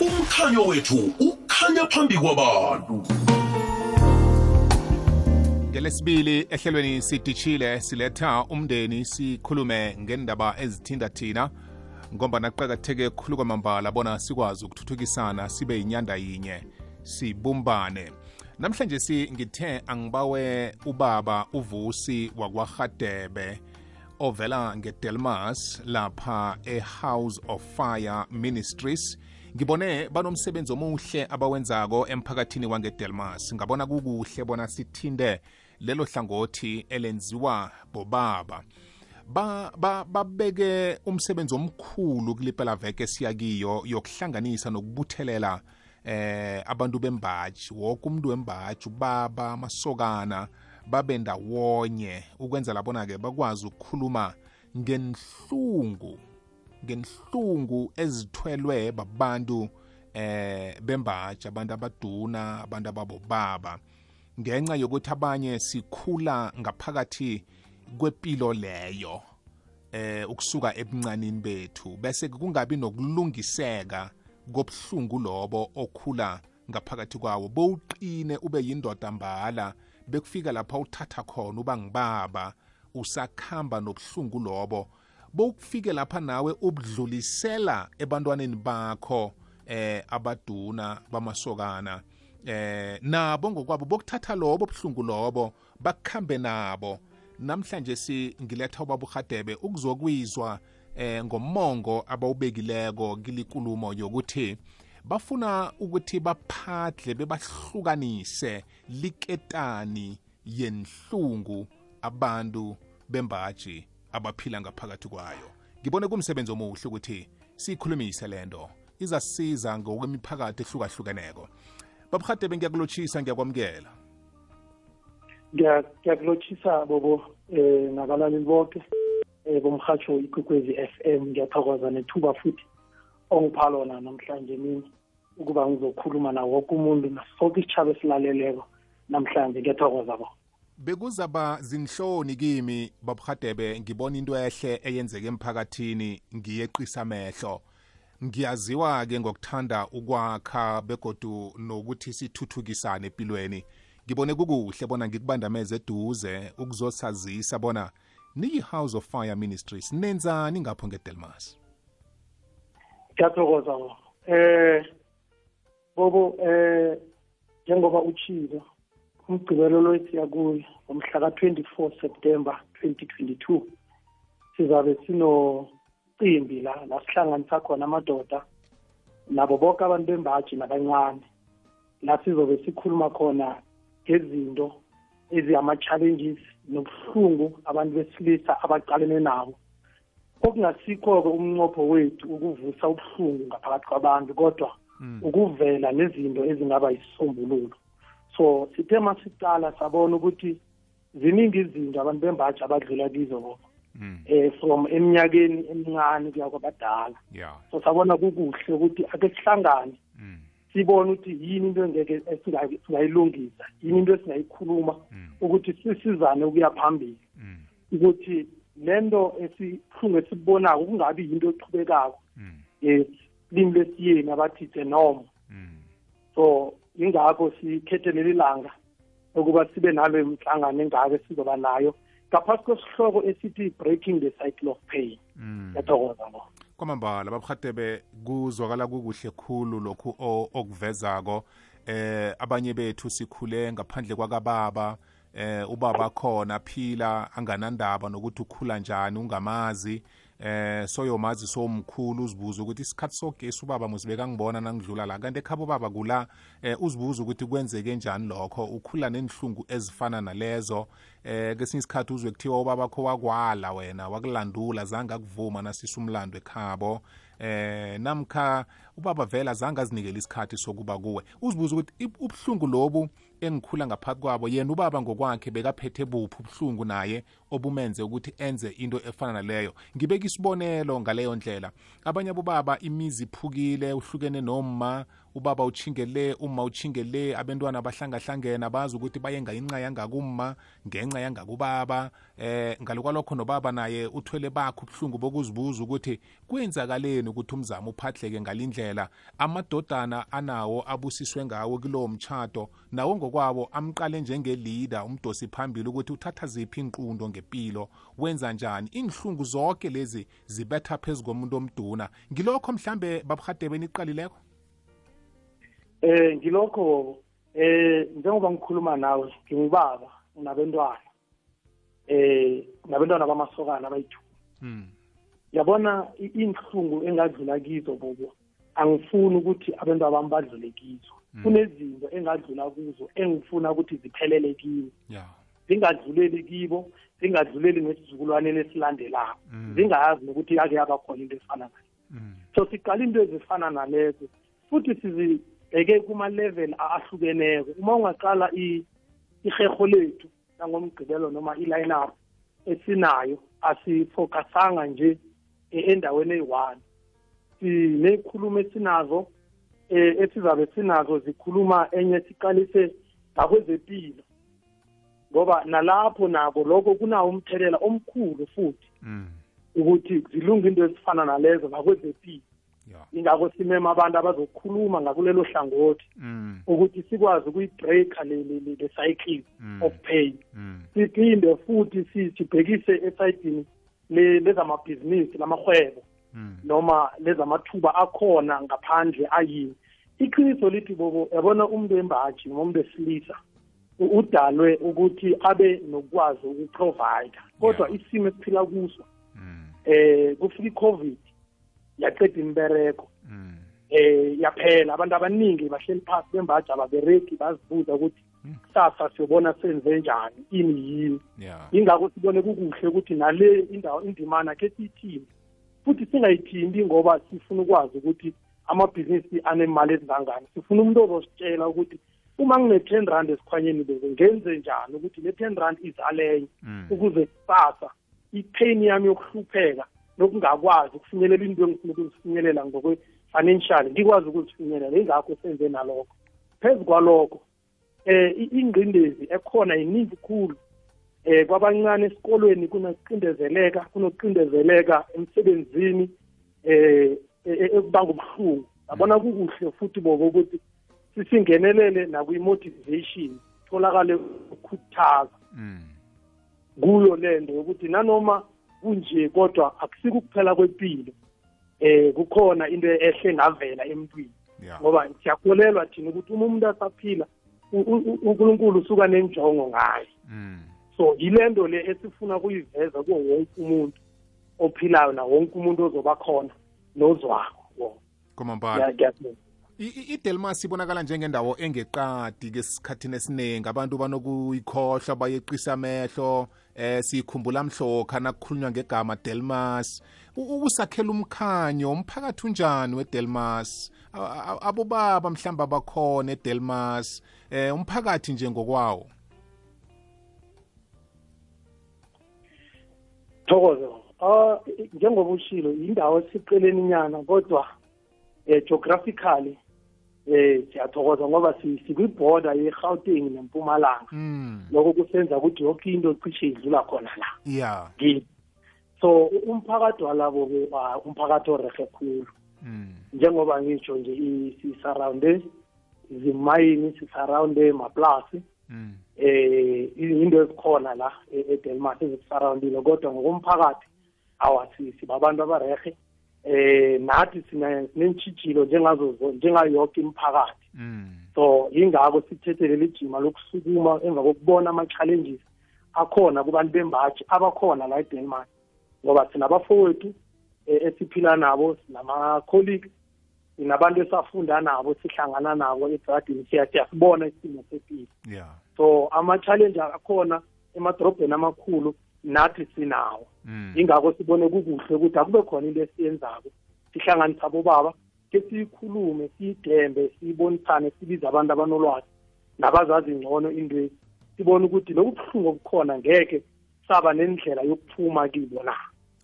umkhanyo wethu ukhanya phambi kwabantu ngelesibili ehlelweni sidishile siletha umndeni sikhulume ngendaba ezithinda thina ngombana kuqakatheke khulu kwamambala bona sikwazi ukuthuthukisana sibe yinyanda yinye sibumbane. Namhlanje si ngithe angibawe ubaba uvusi wakwarhadebe ovela ngedelmas lapha ehouse of fire ministries. Ngibone banomsebenzi omuhle abawenzako emphakathini wangedelmas. Ngabona kukuhle bona sithinde lelo hlangothi elenziwa bobaba. Ba ba babeke umsebenzi omkhulu kulipela veke siyakiyo yokuhlanganisa nokubuthelela eh abantu bembaji. Wonke umuntu wembaji ubaba amasokana babe ndawonye. Ukwenza labona ke bakwazi ukukhuluma ngenhlungu. Ngenhlungu ezithwelwe babantu eh bembaji abantu abaduna abantu ababobaba. Ngenxa yokuthi abanye sikhula ngaphakathi kwepilo leyo eh ukusuka ebuncanini bethu bese kungabi nokulungiseka kobuhlungu lobo okhula ngaphakathi kwawo. Bowuqine ube yindoda mbala bekufika lapha uthatha khona uba ngibaba usakhamba nobuhlungu lobo bowukufike lapha nawe ubudlulisela ebantwaneni bakho eh abaduna bamasokana eh nabo ngokwabo bokuthatha lobo buhlungu lobo bakukhambe nabo. Namhlanje si ngiletha ubaba uhadebe ukuzokwizwa eh ngomongo abawubekileko kilikulumo yokuthi bafuna ukuthi baphadle bebahlukanise liketani yenhlungu abantu bembaji. Abaphila ngaphakathi kwayo. Ngibone kumsebenzi omuhle ukuthi siyikhulumise lento izasiza ngokwemiphakathi ehlukahlukeneko. Babuhadebe ngiyakulotshisa ngiyakwamukela. Ngiyakulotshisa bobo eh nabalaleli bonke eh bomhatsho ikwekwezi FM ngiyathokoza nethuba futhi ongipha lona namhlanje mini ukuba ngizokhuluma nawo wonke umuntu nasoke isitshaba esilaleleko namhlanje. Ngiyathokoza bo bekuzaba zinhloni kimi babuhadebe ngibona into ehle eyenzeka emphakathini ngiyeqisa amehlo. Ngiyaziwa-ke ngokuthanda ukwakha begodu nokuthi sithuthukisane empilweni. Ngibone kukuhle bona ngikubandameze eduze ukuzosazisa bona niyi-house of fire ministries nenzani ngapho ngedelmas? Ngiyathokoza bo eh bobo eh njengoba uchilo umgcibelo lwesiya kuyo ngomhla ka-24 september 2022 sizabe sinocimbi la la sihlanganisa khona amadoda nabo bonke abantu bembaji nabancane. La sizobe sikhuluma khona ngezinto eziyama-challenges nobuhlungu abantu besilisa abaqalene nabo. Okungasikho-ke umnqopho wethu ukuvusa ubuhlungu ngaphakathi kwabantu kodwa ukuvela nezinto ezingaba yisisombululo. So sithe masiqala sabona ukuthi ziningi izinto abantu bembaji abadlula kizo eh from eminyakeni emincane kuya kwabadala. So sabona kukuhle ukuthi ake sihlangane sibone ukuthi yini into engeke singayilungisa yini into esingayikhuluma ukuthi sisizane ukuya phambili. Ukuthi lento esihlungu esibonako kungabi yinto eqhubekako yes limi lesiyeni abathi it's a norm so ingakho sikhethe leli langa ukuba sibe nalo mhlangano engake sizoba nayo ngaphasi kwesihloko esithi breaking the cycle of pain. Yathokoza lo kwamambala babuhadebe kuzwakala kukuhle khulu lokhu okuvezako. Eh abanye bethu sikhule ngaphandle kwakababa. Eh ubaba khona phila anganandaba nokuthi ukhula njani ungamazi. Eh soyomazi somkhulu uzibuza ukuthi isikhathi sogesi ubaba musibeka ngibona nangidlula la kanti ekhaba ubaba kula eh uzibuza ukuthi kwenzeke njani lokho? Ukhula nenhlungu ezifana nalezo. Eh kesinye isikhathi uzwe kuthiwa ubaba kho wakwala wena wakulandula zange akuvuma nasisa umlando ekhabo. Eh namkha ubaba vela zange azinikele isikhathi sokuba kuwe. Uzibuza ukuthi ib- ubuhlungu lobu engikhula ngaphakathi kwabo yena ubaba ngokwakhe bekaphethe buphi ubuhlungu naye obumenze ukuthi enze into efana naleyo. Ngibeka isibonelo ngaleyo ndlela. Abanye abobaba imizi iphukile uhlukene noma ubaba uchingele uma uchingele abantwana bahlangahlangene bazi ukuthi bayenga inqa yangakumma ngenxa yangakubaba eh ngalokwalokho nobaba naye uthwele bakhe ubuhlungu bokuzibuza ukuthi kwenzakaleni ukuthi umzamo uphatheke ngalindlela. Ukuhlanganyela amadodana anawo abusiswe ngawo kulowo mtshato nawo ngokwawo amqale njenge-leader umdosi phambili ukuthi uthatha ziphi inqundo ngempilo wenza njani. Inhlungu zonke lezi zibetha phezu komuntu omduna. Ngilokho mhlambe babuhadebe niqalileko eh ngilokho eh njengoba ngikhuluma nawe ngingubaba nabantwana eh nabantwana bamasokana abayithu mm. yabona inhlungu engadlula kizo bobo angifuni ukuthi abantu abami badlule kizo. Kunezinto engadlula kuzo engifuna ukuthi ziphelele kimi zingadluleli kibo zingadluleli ngesizukulwaneni esilandelayo Mm. zingayazi nokuthi yake yabakhona into efana nayo. Mm. so siqala into ezifana nalezo futhi sizibheke kuma-level ahlukeneko. Uma ungaqala i- iheho lethu langomgqibelo noma i-line up esinayo asifokasanga nje e- endaweni eyi-one. Sineyikhulumo esinazo eh esizabe sinazo zikhuluma enye siqalise ngakwezempilo ngoba nalapho nabo lokho kunawo umthelela omkhulu futhi. Mm. ukuthi zilunga into ezifana nalezo ngakwezempilo ingakho simema abantu abazokhuluma ngakulelo hlangothi mm. ukuthi sikwazi ukuyibreaka le le- le- le cycle Mm. of pain mm. siphinde futhi si- sibhekise esayidini le- lezamabhizinisi lamahwebo mm. noma lezamathuba akhona ngaphandle ayini iqiniso lithi bobo yabona umuntu wembaji noma umuntu wesilisa u- udalwe ukuthi abe nokwazi ukuprovide kodwa Yeah. isimo esiphila kuso mm. eh kufika i-covid yaqeda imbereko mm. eh yaphela abantu abaningi bahleli phasi bembaji ababereki bazibuza ukuthi kusasa siyobona senze njani? Ini yini? Ya. Ingakho sibone kukuhle ukuthi nale indawo indimana ke siyithini. Futhi singayithinti ngoba sifuna ukwazi ukuthi amabhizinisi anemali ezingangani. Sifuna umuntu ozositshela ukuthi uma ngine-ten rand esikhwanyeni beze ngenze njani? Ukuthi le ten rand izalenye Mm. ukuze kusasa ipain yami yokuhlupheka nokungakwazi ukufinyelela into engifuna ukuzifinyelela ngokwe-financial ngikwazi ukuzifinyelela. Ingakho senze nalokho. Phezu kwalokho eh ingqindezi ekhona iningi khulu eh kwabancane esikolweni kunokucindezeleka kunokucindezeleka emsebenzini eh e- e- ekubanga ubuhlungu yabona kukuhle futhi bobo ukuthi sisingenelele nakwi-motivation tholakale ukukhuthaza mm. kuyo lento yokuthi nanoma kunje kodwa akusiko kuphela kwempilo eh kukhona into ehle ngavela emntwini. Ya ngoba siyakholelwa thina ukuthi uma umuntu asaphila u- u- u- uNkulunkulu usuka nenjongo ngaye mm. so yilento le esifuna ukuyiveza kuwo wonke umuntu ophilayo na wonke umuntu ozoba khona nozwako wo idelmas ibonakala njengendawo engeqadi ke esikhathini esiningi. Abantu banokuyikhohlwa bayeqisa amehlo eh sikhumbula mhlokha nakukhulunywa ngegama delmas ukusakhela umkhanyo umphakathi unjani wedelmas abobaba mhlawumbe abakhona edelmas eh umphakathi nje ngokwawo. Thokozo ah njengoba ushilo indawo esiqeleni nyana kodwa eh geographically eh siyathokoza ngoba si- sikwiborder ye-Gauteng nempumalanga. Mm lokho kusenza ukuthi yonke into cishe idlula khona la. Ya. Kimi so u- umphakathi walabo ke ah, umphakathi orehe khulu. Mm njengoba ngisho nje i- sisurrounde izimayini sisurrounde maplasi. Mm eh into ezikhona la e- eDelmas ezisurroundile kodwa ngokomphakathi awasi sibabantu abarehe eh nathi sina sinentshijilo njengazo zo- njengayo yonke imiphakathi. So yingakho sithethe leli jima lokusukuma emva kokubona ama-challenges akhona kubantu bembaji abakhona la eDenmark. Ngoba sinabafowethu eh, esiphila nabo sinama-colleagues sinabantu esafunda nabo sihlangana nabo ebradini siyasibona isimo sempilo ya so ama-challenge akhona emadorobheni amakhulu nathi sinawo. Mm. Ingakho sibone kukuhle ukuthi akube khona into esiyenzako. Sihlanganise abobaba ke siyikhulume siyidembe siyibonisane sibize abantu abanolwazi nabazazi ngcono intwezi sibone ukuthi lobu buhlungu obukhona ngeke saba nendlela yokuphuma kibo na.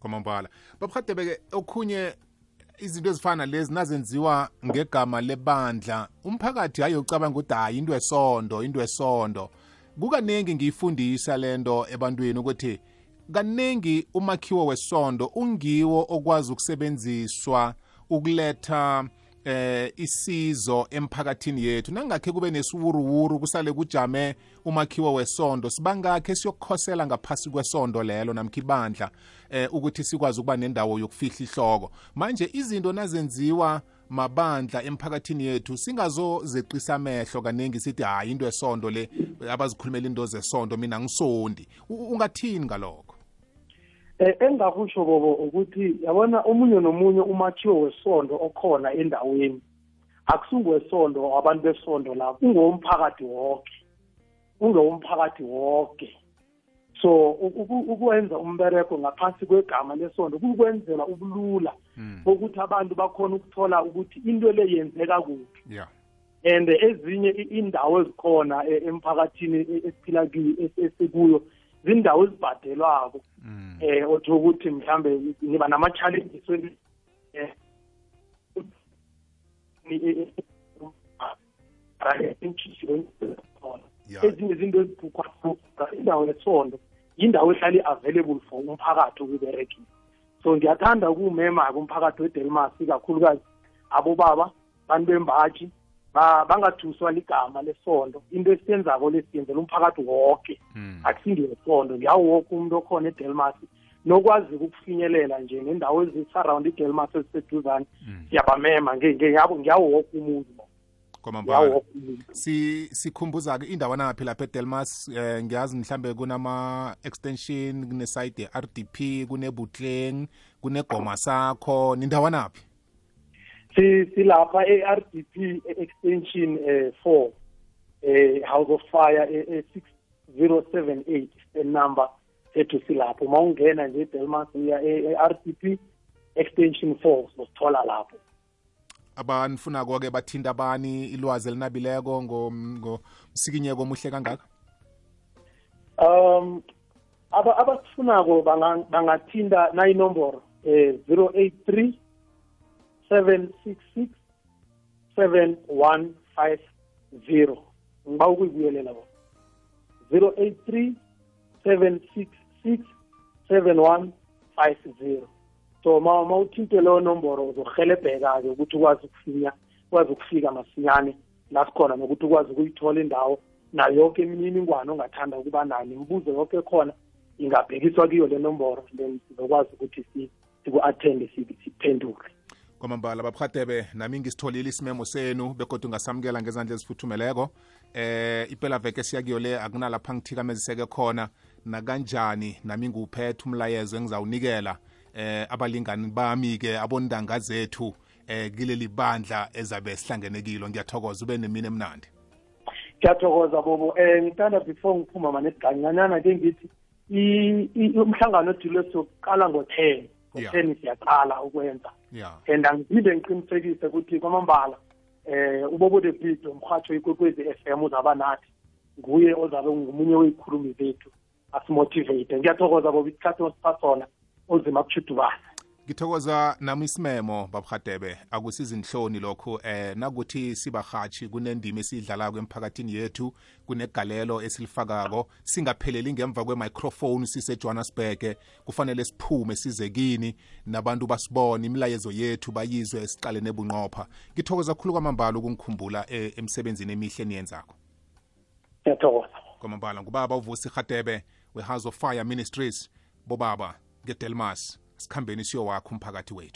Kwamambala. Babuhadebe-ke okhunye izinto ezifana lezi nazenziwa ngegama lebandla umphakathi hayi ucabanga ukuthi hayi into esondo into esondo kukaningi ngiyifundisa lento ebantwini ukuthi kaningi umakhiwo wesondo ungiwo okwazi ukusebenziswa ukuletha eh isizo emphakathini yethu. Nangakhe kube nesiwuruwuru kusale kujame umakhiwo wesondo sibangakhe siyokukhosela ngaphasi kwesondo lelo namkha ibandla eh ukuthi sikwazi ukuba nendawo yokufihla ihloko. Manje izinto nazenziwa mabandla emphakathini yethu singazozeqisa amehlo kaningi sithi hayi into esondo le abazikhulumela into zesondo mina ngisondi. Ungathini ngalokho? Eh engakusho bobo ukuthi yabona omunye nomunye umakhiwo wesondo okhona endaweni akusungwesondo abantu besondo la kungowomphakathi wonke ungowomphakathi wonke so ukwenza umbereko ngaphansi kwegama lesondo kukwenzela ubulula bokuthi abantu bakhona ukuthola ukuthi into le yenzeka kuphi yeah and ezinye indawo ezikhona e- emphakathini e- esiphila esikuyo zindawo ezibhadelwako mm. eh othi ukuthi mhlambe niba nama-challenges eh, eh, ezinye izinto ezibhukwa indawo yesondo yindawo ehlala i-available for umphakathi ukuberekisa so ngiyathanda ukuwumema-ke umphakathi wedelmas ikakhulukazi abobaba bantu bembaji ba- bangathuswa ligama lesondo. Into esiyenzako lesiyenzela umphakathi wonke Mm. akusingesondo ngiyawo woke umuntu okhona edelmas nokwazi ukufinyelela nje nendawo ezisurround idelmas eziseduzane Mm. siyabamema. Nge- nge- ngiyabo- ngiyawo woke umuntu. ngiyawo kwamambala. Si sikhumbuza-ke indawo naphi lapha edelmas eh, ngiyazi mhlambe kunama-extension kuneside ye-rdp kunebutleng kunegoma sakho nindawo naphi si silapha e-RDP extension eh 4 eh House of Fire e 6078 the number ethu silapho. Uma ungena nje eDelmas uya e-RDP extension 4 uzothola lapho. Abanifuna-ko-ke bathinta abani ilwazi elinabileko ngomsikinyeko omuhle kangaka? Um aba abasifunako banga- bangathinta nayinomboro eh 083 766 7150 ngiba ukuyibuyelela bona. 083 766 7150 so ma ma uthinte leyo nomboro uzohelebheka-ke ukuthi ukwazi ukufinya ukwazi ukufika masinyane la sikhona nokuthi ukwazi ukuyithola indawo nayo yonke imininingwane ongathanda ukuba nayo. Imibuzo yonke ekhona ingabhekiswa kiyo le nomboro then sizokwazi ukuthi si- siku-athende si- siphendule kwamambala babhadebe nami ngisitholile isimemo senu begodwa ungasamukela ngezandla ezifuthumeleko eh impela veke siyakiyo le akunalapha ngithikameziseke khona. Nakanjani? Nami ngiwuphethe umlayezo engizawunikela. Eh abalingani bami-ke abondanga zethu eh kileli bandla ezabe sihlangene kilo. Ngiyathokoza ube nemini emnandi. Ngiyathokoza bobo. Um ngithanda before ngiphuma manesiganyanyana ke ngithi i- i- umhlangano odilwe siyokuqala ngo-ten. Yeah. ngo-ten siyaqala ukwenza. Ya and angiphinde ngiqinisekise ukuthi kwamambala eh ubobo the beat umhatsho ikwekwezi f m uzaba nathi nguye ozabe ngumunye weyikhulumi zethu asimotivate. Ngiyathokoza bobo. Isikhathi osipha sona ozima kushudubana ngithokoza nami isimemo babhadebe akusizi inhloni lokho eh nakuthi sibahatshi kunendima esiyidlalako emphakathini yethu kunegalelo esilifakako. Singapheleli ngemva kwe-microphone sisejohannesburg kufanele siphume size kini nabantu basibone imilayezo yethu bayizwe siqale nebunqopha. Ngithokoza khulu kwamambala ukungikhumbula eh, emsebenzini emihle eniyenzako. Ngiyathokoza. Kwamambala ngubaba uvusi hadebe we-house of fire ministries. Bobaba ngedelmas sikhambeni siyowakha umphakathi wethu.